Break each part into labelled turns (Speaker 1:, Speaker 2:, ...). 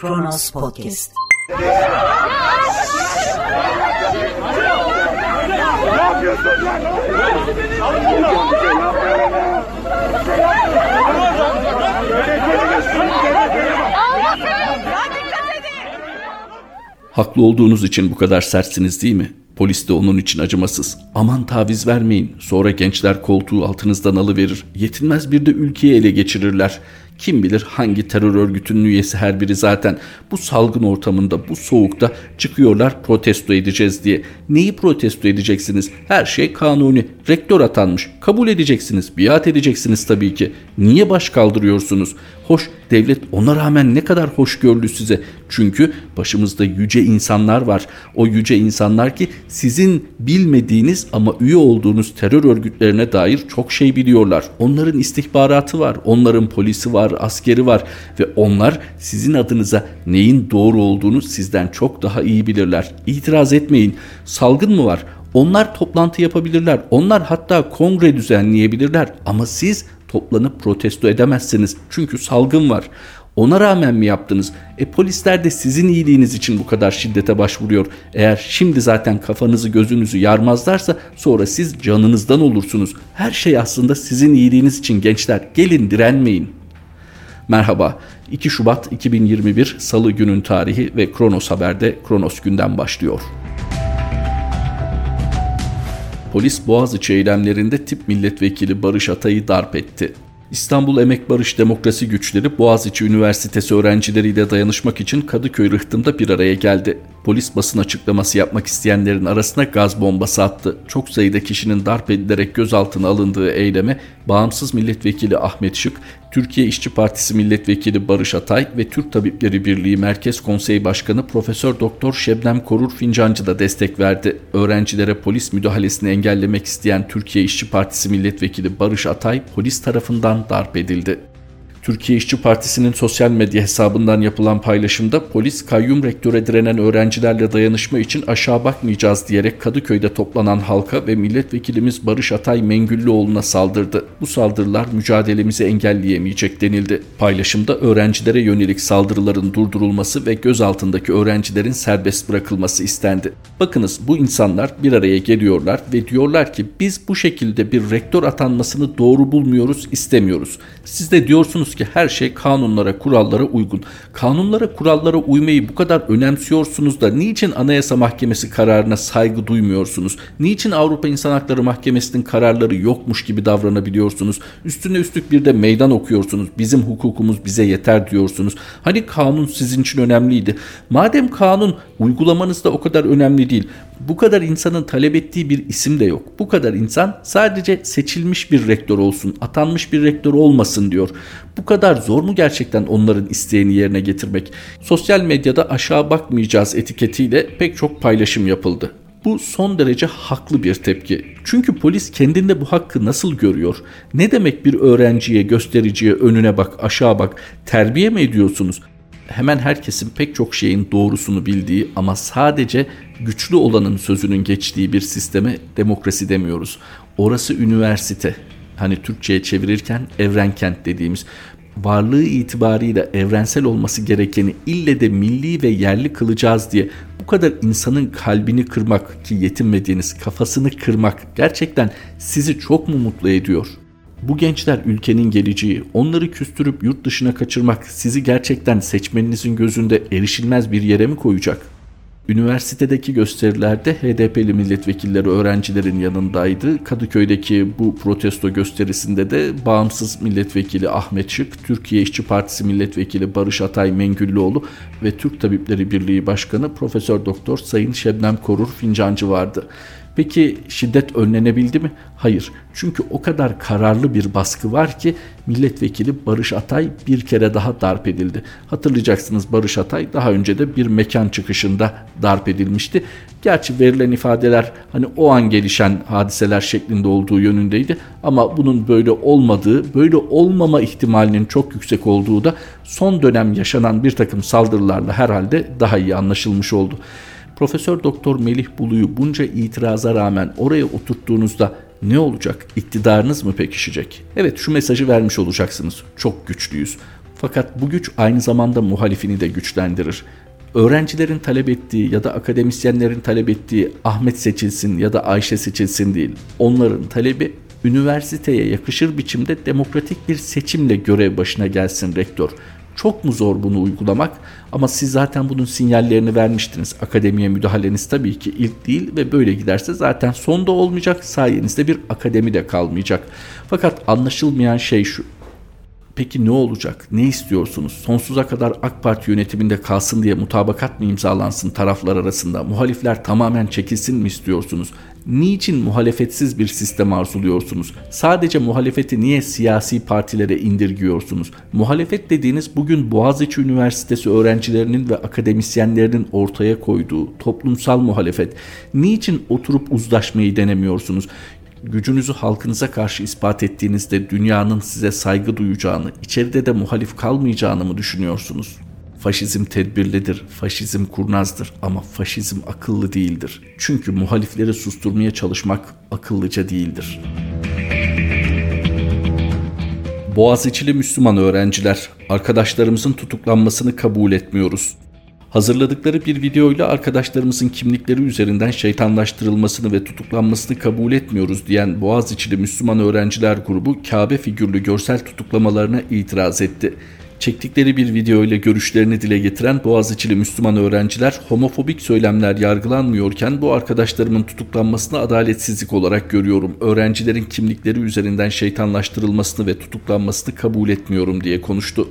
Speaker 1: Kronos Podcast.
Speaker 2: Haklı olduğunuz için bu kadar sertsiniz değil mi? Polis de onun için acımasız. Aman taviz vermeyin. Sonra gençler koltuğu altınızdan alıverir. Yetinmez bir de ülkeyi ele geçirirler. Kim bilir hangi terör örgütünün üyesi her biri zaten bu salgın ortamında bu soğukta çıkıyorlar protesto edeceğiz diye. Neyi protesto edeceksiniz? Her şey kanuni. Rektör atanmış. Kabul edeceksiniz. Biat edeceksiniz tabii ki. Niye baş kaldırıyorsunuz? Hoş devlet ona rağmen ne kadar hoşgörülü size. Çünkü başımızda yüce insanlar var. O yüce insanlar ki sizin bilmediğiniz ama üye olduğunuz terör örgütlerine dair çok şey biliyorlar. Onların istihbaratı var. Onların polisi var, askeri var ve onlar sizin adınıza neyin doğru olduğunu sizden çok daha iyi bilirler. İtiraz etmeyin. Salgın mı var? Onlar toplantı yapabilirler. Onlar hatta kongre düzenleyebilirler ama siz toplanıp protesto edemezsiniz. Çünkü salgın var. Ona rağmen mi yaptınız? E polisler de sizin iyiliğiniz için bu kadar şiddete başvuruyor. Eğer şimdi zaten kafanızı gözünüzü yarmazlarsa sonra siz canınızdan olursunuz. Her şey aslında sizin iyiliğiniz için gençler. Gelin direnmeyin. Merhaba. 2 Şubat 2021 Salı günün tarihi ve Kronos Haber'de Kronos günden başlıyor. Polis Boğaziçi eylemlerinde tip milletvekili Barış Atay'ı darp etti. İstanbul Emek Barış Demokrasi Güçleri Boğaziçi Üniversitesi öğrencileriyle dayanışmak için Kadıköy rıhtımda bir araya geldi. Polis basın açıklaması yapmak isteyenlerin arasına gaz bombası attı. Çok sayıda kişinin darp edilerek gözaltına alındığı eyleme bağımsız milletvekili Ahmet Şık, Türkiye İşçi Partisi milletvekili Barış Atay ve Türk Tabipleri Birliği Merkez Konseyi Başkanı Profesör Doktor Şebnem Korur Fincancı da destek verdi. Öğrencilere polis müdahalesini engellemek isteyen Türkiye İşçi Partisi milletvekili Barış Atay polis tarafından darp edildi. Türkiye İşçi Partisi'nin sosyal medya hesabından yapılan paylaşımda polis kayyum rektöre direnen öğrencilerle dayanışma için aşağı bakmayacağız diyerek Kadıköy'de toplanan halka ve milletvekilimiz Barış Atay Mengüllüoğlu'na saldırdı. Bu saldırılar mücadelemizi engelleyemeyecek denildi. Paylaşımda öğrencilere yönelik saldırıların durdurulması ve gözaltındaki öğrencilerin serbest bırakılması istendi. Bakınız bu insanlar bir araya geliyorlar ve diyorlar ki biz bu şekilde bir rektör atanmasını doğru bulmuyoruz, istemiyoruz. Siz de diyorsunuz diyorsunuz ki her şey kanunlara, kurallara uygun. Kanunlara, kurallara uymayı bu kadar önemsiyorsunuz da niçin Anayasa Mahkemesi kararına saygı duymuyorsunuz? Niçin Avrupa İnsan Hakları Mahkemesi'nin kararları yokmuş gibi davranabiliyorsunuz? Üstüne üstlük bir de meydan okuyorsunuz. Bizim hukukumuz bize yeter diyorsunuz. Hani kanun sizin için önemliydi. Madem kanun uygulamanız da o kadar önemli değil. Bu kadar insanın talep ettiği bir isim de yok. Bu kadar insan sadece seçilmiş bir rektör olsun, atanmış bir rektör olmasın diyor. Bu kadar zor mu gerçekten onların isteğini yerine getirmek? Sosyal medyada aşağı bakmayacağız etiketiyle pek çok paylaşım yapıldı. Bu son derece haklı bir tepki. Çünkü polis kendinde bu hakkı nasıl görüyor? Ne demek bir öğrenciye, göstericiye önüne bak, aşağı bak, terbiye mi ediyorsunuz? Hemen herkesin pek çok şeyin doğrusunu bildiği ama sadece güçlü olanın sözünün geçtiği bir sisteme demokrasi demiyoruz. Orası üniversite. Hani Türkçe'ye çevirirken evrenkent dediğimiz varlığı itibarıyla evrensel olması gerekeni ille de milli ve yerli kılacağız diye bu kadar insanın kalbini kırmak ki yetinmediğiniz kafasını kırmak gerçekten sizi çok mu mutlu ediyor? Bu gençler ülkenin geleceği, onları küstürüp yurt dışına kaçırmak sizi gerçekten seçmeninizin gözünde erişilmez bir yere mi koyacak?'' Üniversitedeki gösterilerde HDP'li milletvekilleri öğrencilerin yanındaydı. Kadıköy'deki bu protesto gösterisinde de bağımsız milletvekili Ahmet Şık, Türkiye İşçi Partisi milletvekili Barış Atay Mengüllüoğlu ve Türk Tabipleri Birliği Başkanı Profesör Doktor Sayın Şebnem Korur Fincancı vardı. Peki şiddet önlenebildi mi? Hayır. Çünkü o kadar kararlı bir baskı var ki milletvekili Barış Atay bir kere daha darp edildi. Hatırlayacaksınız Barış Atay daha önce de bir mekan çıkışında darp edilmişti. Gerçi verilen ifadeler hani o an gelişen hadiseler şeklinde olduğu yönündeydi ama bunun böyle olmadığı, böyle olmama ihtimalinin çok yüksek olduğu da son dönem yaşanan bir takım saldırılarla herhalde daha iyi anlaşılmış oldu. Profesör Doktor Melih Bulu'yu bunca itiraza rağmen oraya oturttuğunuzda ne olacak? İktidarınız mı pekişecek? Evet şu mesajı vermiş olacaksınız. Çok güçlüyüz. Fakat bu güç aynı zamanda muhalifini de güçlendirir. Öğrencilerin talep ettiği ya da akademisyenlerin talep ettiği Ahmet seçilsin ya da Ayşe seçilsin değil. Onların talebi üniversiteye yakışır biçimde demokratik bir seçimle görev başına gelsin rektör. Çok mu zor bunu uygulamak? Ama siz zaten bunun sinyallerini vermiştiniz. Akademiye müdahaleniz tabii ki ilk değil ve böyle giderse zaten sonda olmayacak. Sayenizde bir akademi de kalmayacak. Fakat anlaşılmayan şey şu. Peki ne olacak? Ne istiyorsunuz? Sonsuza kadar AK Parti yönetiminde kalsın diye mutabakat mı imzalansın taraflar arasında? Muhalifler tamamen çekilsin mi istiyorsunuz? Niçin muhalefetsiz bir sistem arzuluyorsunuz? Sadece muhalefeti niye siyasi partilere indirgiyorsunuz? Muhalefet dediğiniz bugün Boğaziçi Üniversitesi öğrencilerinin ve akademisyenlerinin ortaya koyduğu toplumsal muhalefet. Niçin oturup uzlaşmayı denemiyorsunuz? Gücünüzü halkınıza karşı ispat ettiğinizde dünyanın size saygı duyacağını, içeride de muhalif kalmayacağını mı düşünüyorsunuz? Faşizm tedbirlidir, faşizm kurnazdır ama faşizm akıllı değildir. Çünkü muhalifleri susturmaya çalışmak akıllıca değildir. Boğaziçi'li Müslüman öğrenciler, arkadaşlarımızın tutuklanmasını kabul etmiyoruz. Hazırladıkları bir videoyla arkadaşlarımızın kimlikleri üzerinden şeytanlaştırılmasını ve tutuklanmasını kabul etmiyoruz diyen Boğaziçi'li Müslüman öğrenciler grubu Kabe figürlü görsel tutuklamalarına itiraz etti. Çektikleri bir video ile görüşlerini dile getiren Boğaziçi'li Müslüman öğrenciler homofobik söylemler yargılanmıyorken bu arkadaşlarımın tutuklanmasını adaletsizlik olarak görüyorum. Öğrencilerin kimlikleri üzerinden şeytanlaştırılmasını ve tutuklanmasını kabul etmiyorum diye konuştu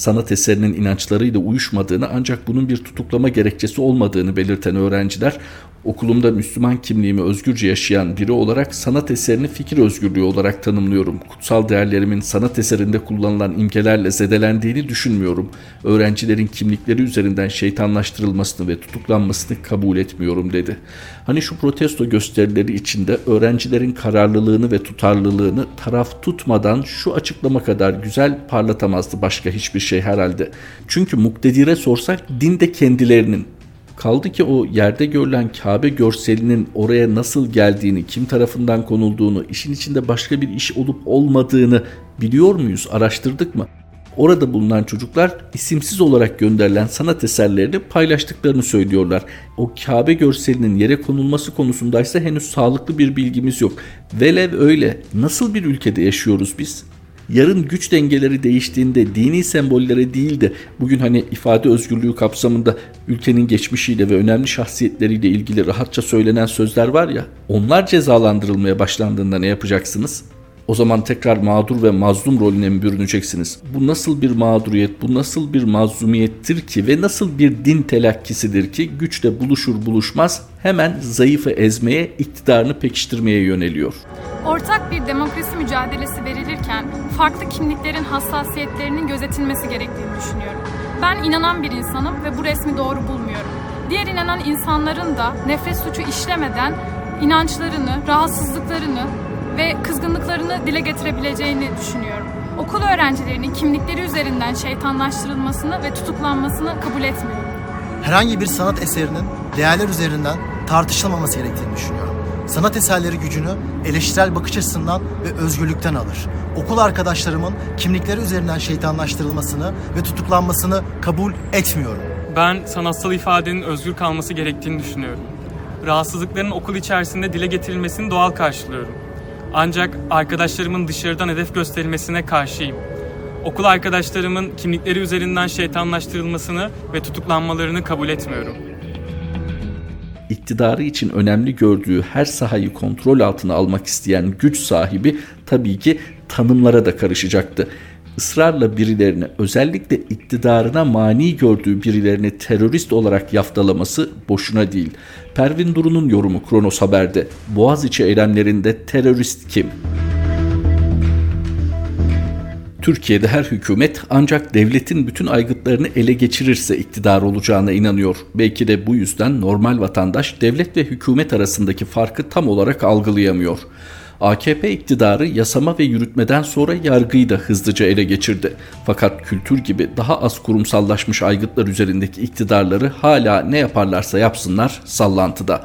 Speaker 2: sanat eserinin inançlarıyla uyuşmadığını ancak bunun bir tutuklama gerekçesi olmadığını belirten öğrenciler Okulumda Müslüman kimliğimi özgürce yaşayan biri olarak sanat eserini fikir özgürlüğü olarak tanımlıyorum. Kutsal değerlerimin sanat eserinde kullanılan imgelerle zedelendiğini düşünmüyorum. Öğrencilerin kimlikleri üzerinden şeytanlaştırılmasını ve tutuklanmasını kabul etmiyorum dedi. Hani şu protesto gösterileri içinde öğrencilerin kararlılığını ve tutarlılığını taraf tutmadan şu açıklama kadar güzel parlatamazdı başka hiçbir şey herhalde. Çünkü muktedire sorsak din de kendilerinin Kaldı ki o yerde görülen Kabe görselinin oraya nasıl geldiğini, kim tarafından konulduğunu, işin içinde başka bir iş olup olmadığını biliyor muyuz, araştırdık mı? Orada bulunan çocuklar isimsiz olarak gönderilen sanat eserlerini paylaştıklarını söylüyorlar. O Kabe görselinin yere konulması konusundaysa henüz sağlıklı bir bilgimiz yok. Velev öyle nasıl bir ülkede yaşıyoruz biz? Yarın güç dengeleri değiştiğinde dini sembollere değil de bugün hani ifade özgürlüğü kapsamında ülkenin geçmişiyle ve önemli şahsiyetleriyle ilgili rahatça söylenen sözler var ya onlar cezalandırılmaya başlandığında ne yapacaksınız? O zaman tekrar mağdur ve mazlum rolüne mi bürüneceksiniz? Bu nasıl bir mağduriyet, bu nasıl bir mazlumiyettir ki ve nasıl bir din telakkisidir ki güçle buluşur buluşmaz hemen zayıfı ezmeye, iktidarını pekiştirmeye yöneliyor.
Speaker 3: Ortak bir demokrasi mücadelesi verilirken farklı kimliklerin hassasiyetlerinin gözetilmesi gerektiğini düşünüyorum. Ben inanan bir insanım ve bu resmi doğru bulmuyorum. Diğer inanan insanların da nefret suçu işlemeden inançlarını, rahatsızlıklarını ve kızgınlıklarını dile getirebileceğini düşünüyorum. Okul öğrencilerinin kimlikleri üzerinden şeytanlaştırılmasını ve tutuklanmasını kabul etmiyorum.
Speaker 4: Herhangi bir sanat eserinin değerler üzerinden tartışılmaması gerektiğini düşünüyorum. Sanat eserleri gücünü eleştirel bakış açısından ve özgürlükten alır. Okul arkadaşlarımın kimlikleri üzerinden şeytanlaştırılmasını ve tutuklanmasını kabul etmiyorum.
Speaker 5: Ben sanatsal ifadenin özgür kalması gerektiğini düşünüyorum. Rahatsızlıkların okul içerisinde dile getirilmesini doğal karşılıyorum. Ancak arkadaşlarımın dışarıdan hedef gösterilmesine karşıyım. Okul arkadaşlarımın kimlikleri üzerinden şeytanlaştırılmasını ve tutuklanmalarını kabul etmiyorum.
Speaker 2: İktidarı için önemli gördüğü her sahayı kontrol altına almak isteyen güç sahibi tabii ki tanımlara da karışacaktı ısrarla birilerini özellikle iktidarına mani gördüğü birilerini terörist olarak yaftalaması boşuna değil. Pervin Duru'nun yorumu Kronos Haber'de Boğaziçi eylemlerinde terörist kim? Türkiye'de her hükümet ancak devletin bütün aygıtlarını ele geçirirse iktidar olacağına inanıyor. Belki de bu yüzden normal vatandaş devlet ve hükümet arasındaki farkı tam olarak algılayamıyor. AKP iktidarı yasama ve yürütmeden sonra yargıyı da hızlıca ele geçirdi. Fakat kültür gibi daha az kurumsallaşmış aygıtlar üzerindeki iktidarları hala ne yaparlarsa yapsınlar sallantıda.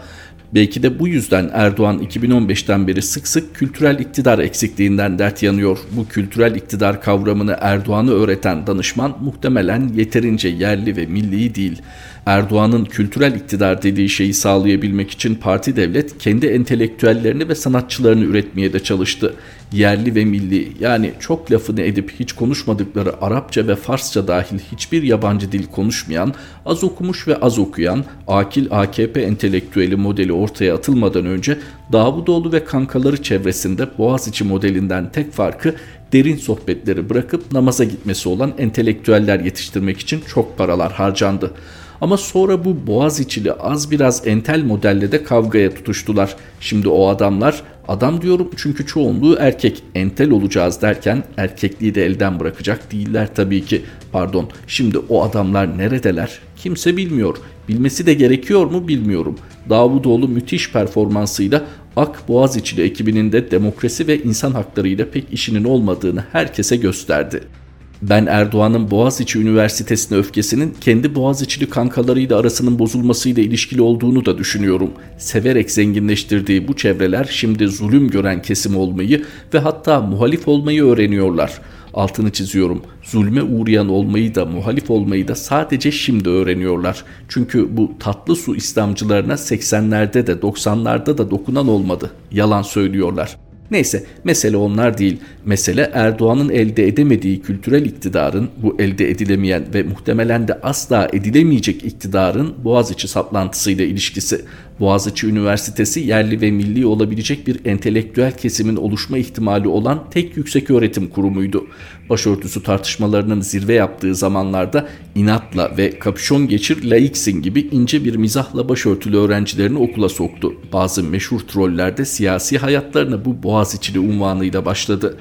Speaker 2: Belki de bu yüzden Erdoğan 2015'ten beri sık sık kültürel iktidar eksikliğinden dert yanıyor. Bu kültürel iktidar kavramını Erdoğan'ı öğreten danışman muhtemelen yeterince yerli ve milli değil. Erdoğan'ın kültürel iktidar dediği şeyi sağlayabilmek için parti devlet kendi entelektüellerini ve sanatçılarını üretmeye de çalıştı. Yerli ve milli yani çok lafını edip hiç konuşmadıkları Arapça ve Farsça dahil hiçbir yabancı dil konuşmayan, az okumuş ve az okuyan, akil AKP entelektüeli modeli ortaya atılmadan önce Davutoğlu ve kankaları çevresinde Boğaziçi modelinden tek farkı derin sohbetleri bırakıp namaza gitmesi olan entelektüeller yetiştirmek için çok paralar harcandı. Ama sonra bu boğaz içili az biraz entel modelle de kavgaya tutuştular. Şimdi o adamlar adam diyorum çünkü çoğunluğu erkek entel olacağız derken erkekliği de elden bırakacak değiller tabii ki. Pardon şimdi o adamlar neredeler? Kimse bilmiyor. Bilmesi de gerekiyor mu bilmiyorum. Davutoğlu müthiş performansıyla Ak Boğaziçi'li ekibinin de demokrasi ve insan haklarıyla pek işinin olmadığını herkese gösterdi. Ben Erdoğan'ın Boğaziçi Üniversitesi'ne öfkesinin kendi Boğaziçi'li kankalarıyla arasının bozulmasıyla ilişkili olduğunu da düşünüyorum. Severek zenginleştirdiği bu çevreler şimdi zulüm gören kesim olmayı ve hatta muhalif olmayı öğreniyorlar. Altını çiziyorum. Zulme uğrayan olmayı da muhalif olmayı da sadece şimdi öğreniyorlar. Çünkü bu tatlı su İslamcılarına 80'lerde de 90'larda da dokunan olmadı. Yalan söylüyorlar. Neyse mesele onlar değil. Mesele Erdoğan'ın elde edemediği kültürel iktidarın, bu elde edilemeyen ve muhtemelen de asla edilemeyecek iktidarın Boğaziçi saplantısıyla ilişkisi. Boğaziçi Üniversitesi yerli ve milli olabilecek bir entelektüel kesimin oluşma ihtimali olan tek yüksek öğretim kurumuydu. Başörtüsü tartışmalarının zirve yaptığı zamanlarda inatla ve kapüşon geçir laiksin gibi ince bir mizahla başörtülü öğrencilerini okula soktu. Bazı meşhur trollerde siyasi hayatlarına bu Boğaziçi'li unvanıyla başladı.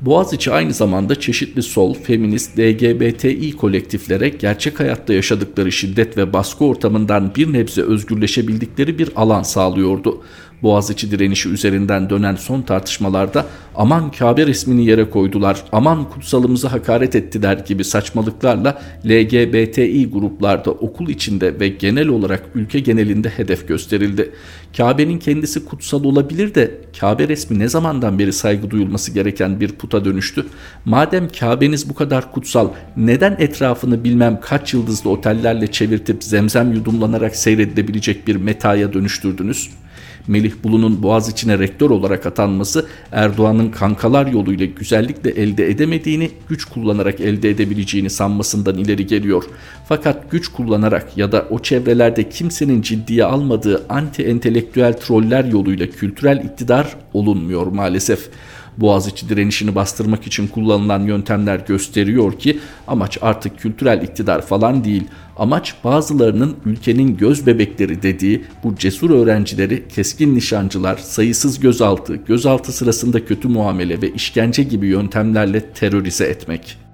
Speaker 2: Boğaziçi aynı zamanda çeşitli sol, feminist, LGBTİ kolektiflere gerçek hayatta yaşadıkları şiddet ve baskı ortamından bir nebze özgürleşebildikleri bir alan sağlıyordu. Boğaziçi direnişi üzerinden dönen son tartışmalarda aman Kabe resmini yere koydular, aman kutsalımızı hakaret ettiler gibi saçmalıklarla LGBTİ gruplarda okul içinde ve genel olarak ülke genelinde hedef gösterildi. Kabe'nin kendisi kutsal olabilir de Kabe resmi ne zamandan beri saygı duyulması gereken bir puta dönüştü? Madem Kabe'niz bu kadar kutsal neden etrafını bilmem kaç yıldızlı otellerle çevirtip zemzem yudumlanarak seyredilebilecek bir metaya dönüştürdünüz?'' Melih Bulu'nun Boğaziçi'ne rektör olarak atanması Erdoğan'ın kankalar yoluyla güzellikle elde edemediğini güç kullanarak elde edebileceğini sanmasından ileri geliyor. Fakat güç kullanarak ya da o çevrelerde kimsenin ciddiye almadığı anti entelektüel troller yoluyla kültürel iktidar olunmuyor maalesef. Boğaziçi direnişini bastırmak için kullanılan yöntemler gösteriyor ki amaç artık kültürel iktidar falan değil. Amaç bazılarının ülkenin göz bebekleri dediği bu cesur öğrencileri keskin nişancılar, sayısız gözaltı, gözaltı sırasında kötü muamele ve işkence gibi yöntemlerle terörize etmek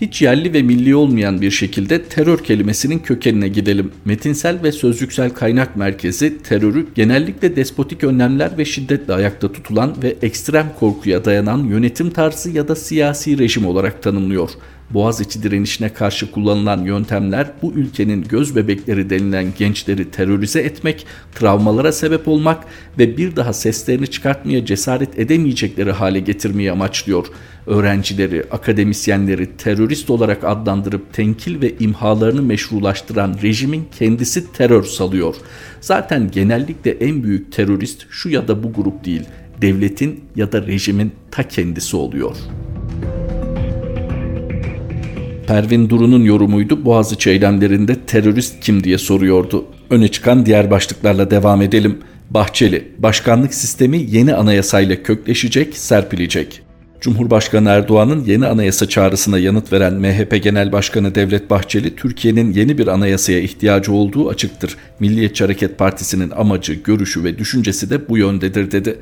Speaker 2: hiç yerli ve milli olmayan bir şekilde terör kelimesinin kökenine gidelim. Metinsel ve sözcüksel kaynak merkezi terörü genellikle despotik önlemler ve şiddetle ayakta tutulan ve ekstrem korkuya dayanan yönetim tarzı ya da siyasi rejim olarak tanımlıyor. Boğaziçi direnişine karşı kullanılan yöntemler bu ülkenin göz bebekleri denilen gençleri terörize etmek, travmalara sebep olmak ve bir daha seslerini çıkartmaya cesaret edemeyecekleri hale getirmeyi amaçlıyor. Öğrencileri, akademisyenleri terörist olarak adlandırıp tenkil ve imhalarını meşrulaştıran rejimin kendisi terör salıyor. Zaten genellikle en büyük terörist şu ya da bu grup değil, devletin ya da rejimin ta kendisi oluyor.'' Pervin Duru'nun yorumuydu. Boğaziçi eylemlerinde terörist kim diye soruyordu. Öne çıkan diğer başlıklarla devam edelim. Bahçeli, başkanlık sistemi yeni anayasayla kökleşecek, serpilecek. Cumhurbaşkanı Erdoğan'ın yeni anayasa çağrısına yanıt veren MHP Genel Başkanı Devlet Bahçeli, Türkiye'nin yeni bir anayasaya ihtiyacı olduğu açıktır. Milliyetçi Hareket Partisi'nin amacı, görüşü ve düşüncesi de bu yöndedir dedi.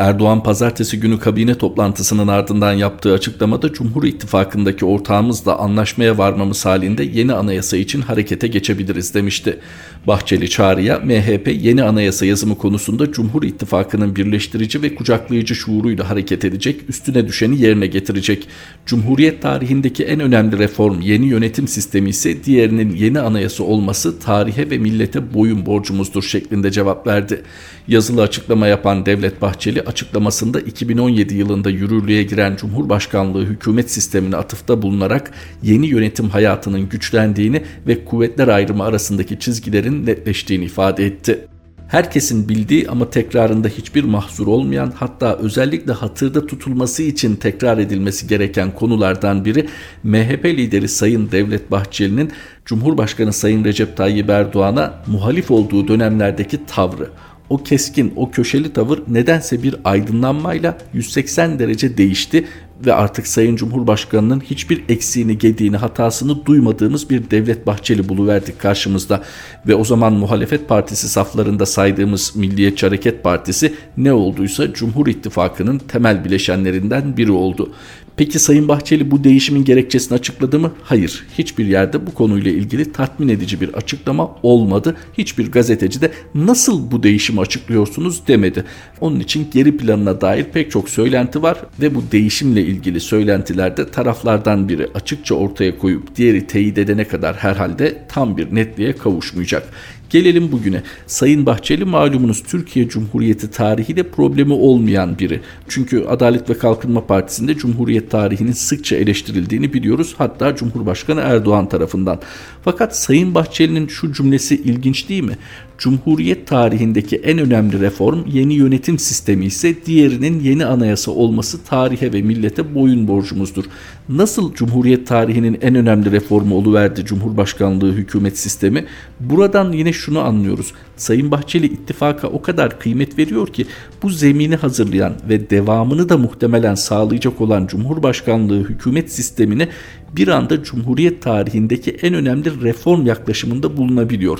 Speaker 2: Erdoğan pazartesi günü kabine toplantısının ardından yaptığı açıklamada Cumhur İttifakı'ndaki ortağımızla anlaşmaya varmamız halinde yeni anayasa için harekete geçebiliriz demişti. Bahçeli çağrıya MHP yeni anayasa yazımı konusunda Cumhur İttifakı'nın birleştirici ve kucaklayıcı şuuruyla hareket edecek, üstüne düşeni yerine getirecek. Cumhuriyet tarihindeki en önemli reform yeni yönetim sistemi ise diğerinin yeni anayasa olması tarihe ve millete boyun borcumuzdur şeklinde cevap verdi. Yazılı açıklama yapan Devlet Bahçeli açıklamasında 2017 yılında yürürlüğe giren Cumhurbaşkanlığı hükümet sistemine atıfta bulunarak yeni yönetim hayatının güçlendiğini ve kuvvetler ayrımı arasındaki çizgilerin netleştiğini ifade etti. Herkesin bildiği ama tekrarında hiçbir mahzur olmayan hatta özellikle hatırda tutulması için tekrar edilmesi gereken konulardan biri MHP lideri Sayın Devlet Bahçeli'nin Cumhurbaşkanı Sayın Recep Tayyip Erdoğan'a muhalif olduğu dönemlerdeki tavrı o keskin, o köşeli tavır nedense bir aydınlanmayla 180 derece değişti ve artık Sayın Cumhurbaşkanı'nın hiçbir eksiğini, gediğini, hatasını duymadığımız bir Devlet Bahçeli buluverdik karşımızda. Ve o zaman muhalefet partisi saflarında saydığımız Milliyetçi Hareket Partisi ne olduysa Cumhur İttifakı'nın temel bileşenlerinden biri oldu. Peki Sayın Bahçeli bu değişimin gerekçesini açıkladı mı? Hayır. Hiçbir yerde bu konuyla ilgili tatmin edici bir açıklama olmadı. Hiçbir gazeteci de nasıl bu değişimi açıklıyorsunuz demedi. Onun için geri planına dair pek çok söylenti var ve bu değişimle ilgili söylentilerde taraflardan biri açıkça ortaya koyup diğeri teyit edene kadar herhalde tam bir netliğe kavuşmayacak. Gelelim bugüne. Sayın Bahçeli malumunuz Türkiye Cumhuriyeti tarihiyle problemi olmayan biri. Çünkü Adalet ve Kalkınma Partisi'nde Cumhuriyet tarihinin sıkça eleştirildiğini biliyoruz. Hatta Cumhurbaşkanı Erdoğan tarafından. Fakat Sayın Bahçeli'nin şu cümlesi ilginç değil mi? Cumhuriyet tarihindeki en önemli reform yeni yönetim sistemi ise diğerinin yeni anayasa olması tarihe ve millete boyun borcumuzdur. Nasıl Cumhuriyet tarihinin en önemli reformu oluverdi Cumhurbaşkanlığı hükümet sistemi? Buradan yine şunu anlıyoruz. Sayın Bahçeli ittifaka o kadar kıymet veriyor ki bu zemini hazırlayan ve devamını da muhtemelen sağlayacak olan Cumhurbaşkanlığı hükümet sistemini bir anda Cumhuriyet tarihindeki en önemli reform yaklaşımında bulunabiliyor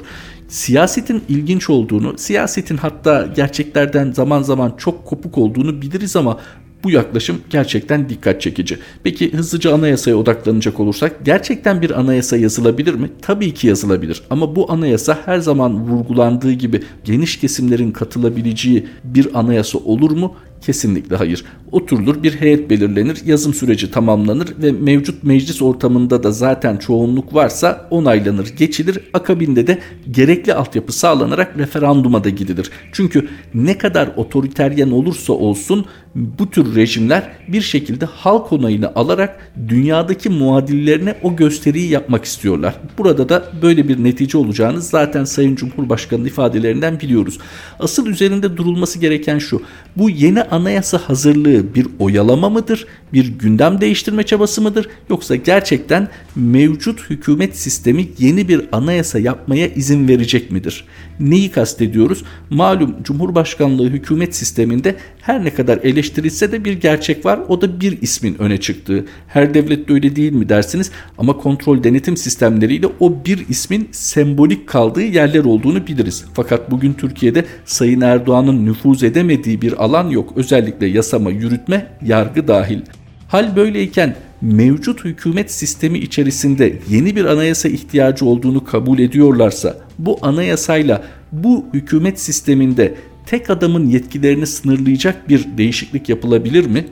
Speaker 2: siyasetin ilginç olduğunu, siyasetin hatta gerçeklerden zaman zaman çok kopuk olduğunu biliriz ama bu yaklaşım gerçekten dikkat çekici. Peki hızlıca anayasaya odaklanacak olursak gerçekten bir anayasa yazılabilir mi? Tabii ki yazılabilir ama bu anayasa her zaman vurgulandığı gibi geniş kesimlerin katılabileceği bir anayasa olur mu? Kesinlikle hayır. Oturulur bir heyet belirlenir, yazım süreci tamamlanır ve mevcut meclis ortamında da zaten çoğunluk varsa onaylanır, geçilir. Akabinde de gerekli altyapı sağlanarak referanduma da gidilir. Çünkü ne kadar otoriteryen olursa olsun bu tür rejimler bir şekilde halk onayını alarak dünyadaki muadillerine o gösteriyi yapmak istiyorlar. Burada da böyle bir netice olacağını zaten Sayın Cumhurbaşkanı ifadelerinden biliyoruz. Asıl üzerinde durulması gereken şu. Bu yeni anayasa hazırlığı bir oyalama mıdır? Bir gündem değiştirme çabası mıdır? Yoksa gerçekten mevcut hükümet sistemi yeni bir anayasa yapmaya izin verecek midir? Neyi kastediyoruz? Malum Cumhurbaşkanlığı hükümet sisteminde her ne kadar eleştirilse de bir gerçek var. O da bir ismin öne çıktığı. Her devlette öyle değil mi dersiniz ama kontrol denetim sistemleriyle o bir ismin sembolik kaldığı yerler olduğunu biliriz. Fakat bugün Türkiye'de Sayın Erdoğan'ın nüfuz edemediği bir alan yok. Özellikle yasama, yürütme, yargı dahil. Hal böyleyken mevcut hükümet sistemi içerisinde yeni bir anayasa ihtiyacı olduğunu kabul ediyorlarsa bu anayasayla bu hükümet sisteminde tek adamın yetkilerini sınırlayacak bir değişiklik yapılabilir mi?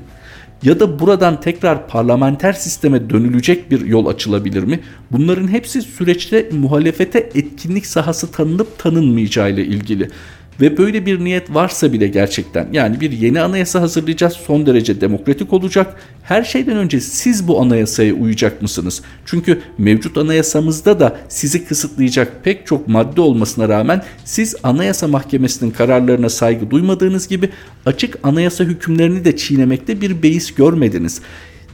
Speaker 2: Ya da buradan tekrar parlamenter sisteme dönülecek bir yol açılabilir mi? Bunların hepsi süreçte muhalefete etkinlik sahası tanınıp tanınmayacağı ile ilgili. Ve böyle bir niyet varsa bile gerçekten yani bir yeni anayasa hazırlayacağız son derece demokratik olacak. Her şeyden önce siz bu anayasaya uyacak mısınız? Çünkü mevcut anayasamızda da sizi kısıtlayacak pek çok madde olmasına rağmen siz anayasa mahkemesinin kararlarına saygı duymadığınız gibi açık anayasa hükümlerini de çiğnemekte bir beis görmediniz.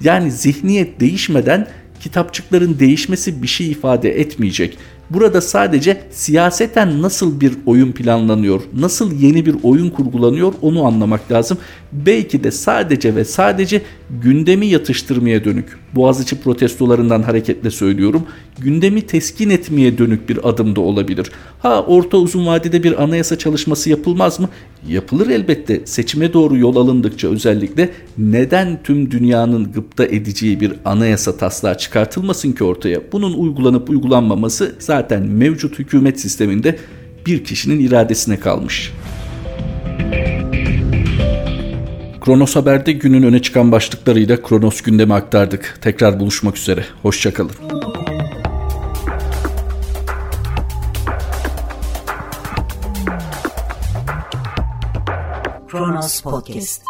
Speaker 2: Yani zihniyet değişmeden kitapçıkların değişmesi bir şey ifade etmeyecek. Burada sadece siyaseten nasıl bir oyun planlanıyor, nasıl yeni bir oyun kurgulanıyor onu anlamak lazım. Belki de sadece ve sadece gündemi yatıştırmaya dönük. Boğaziçi protestolarından hareketle söylüyorum. Gündemi teskin etmeye dönük bir adım da olabilir. Ha orta uzun vadede bir anayasa çalışması yapılmaz mı? Yapılır elbette. Seçime doğru yol alındıkça özellikle neden tüm dünyanın gıpta edeceği bir anayasa taslağı çıkartılmasın ki ortaya? Bunun uygulanıp uygulanmaması zaten mevcut hükümet sisteminde bir kişinin iradesine kalmış. Kronos Haber'de günün öne çıkan başlıklarıyla Kronos gündemi aktardık. Tekrar buluşmak üzere. Hoşçakalın.
Speaker 1: Kronos Podcast.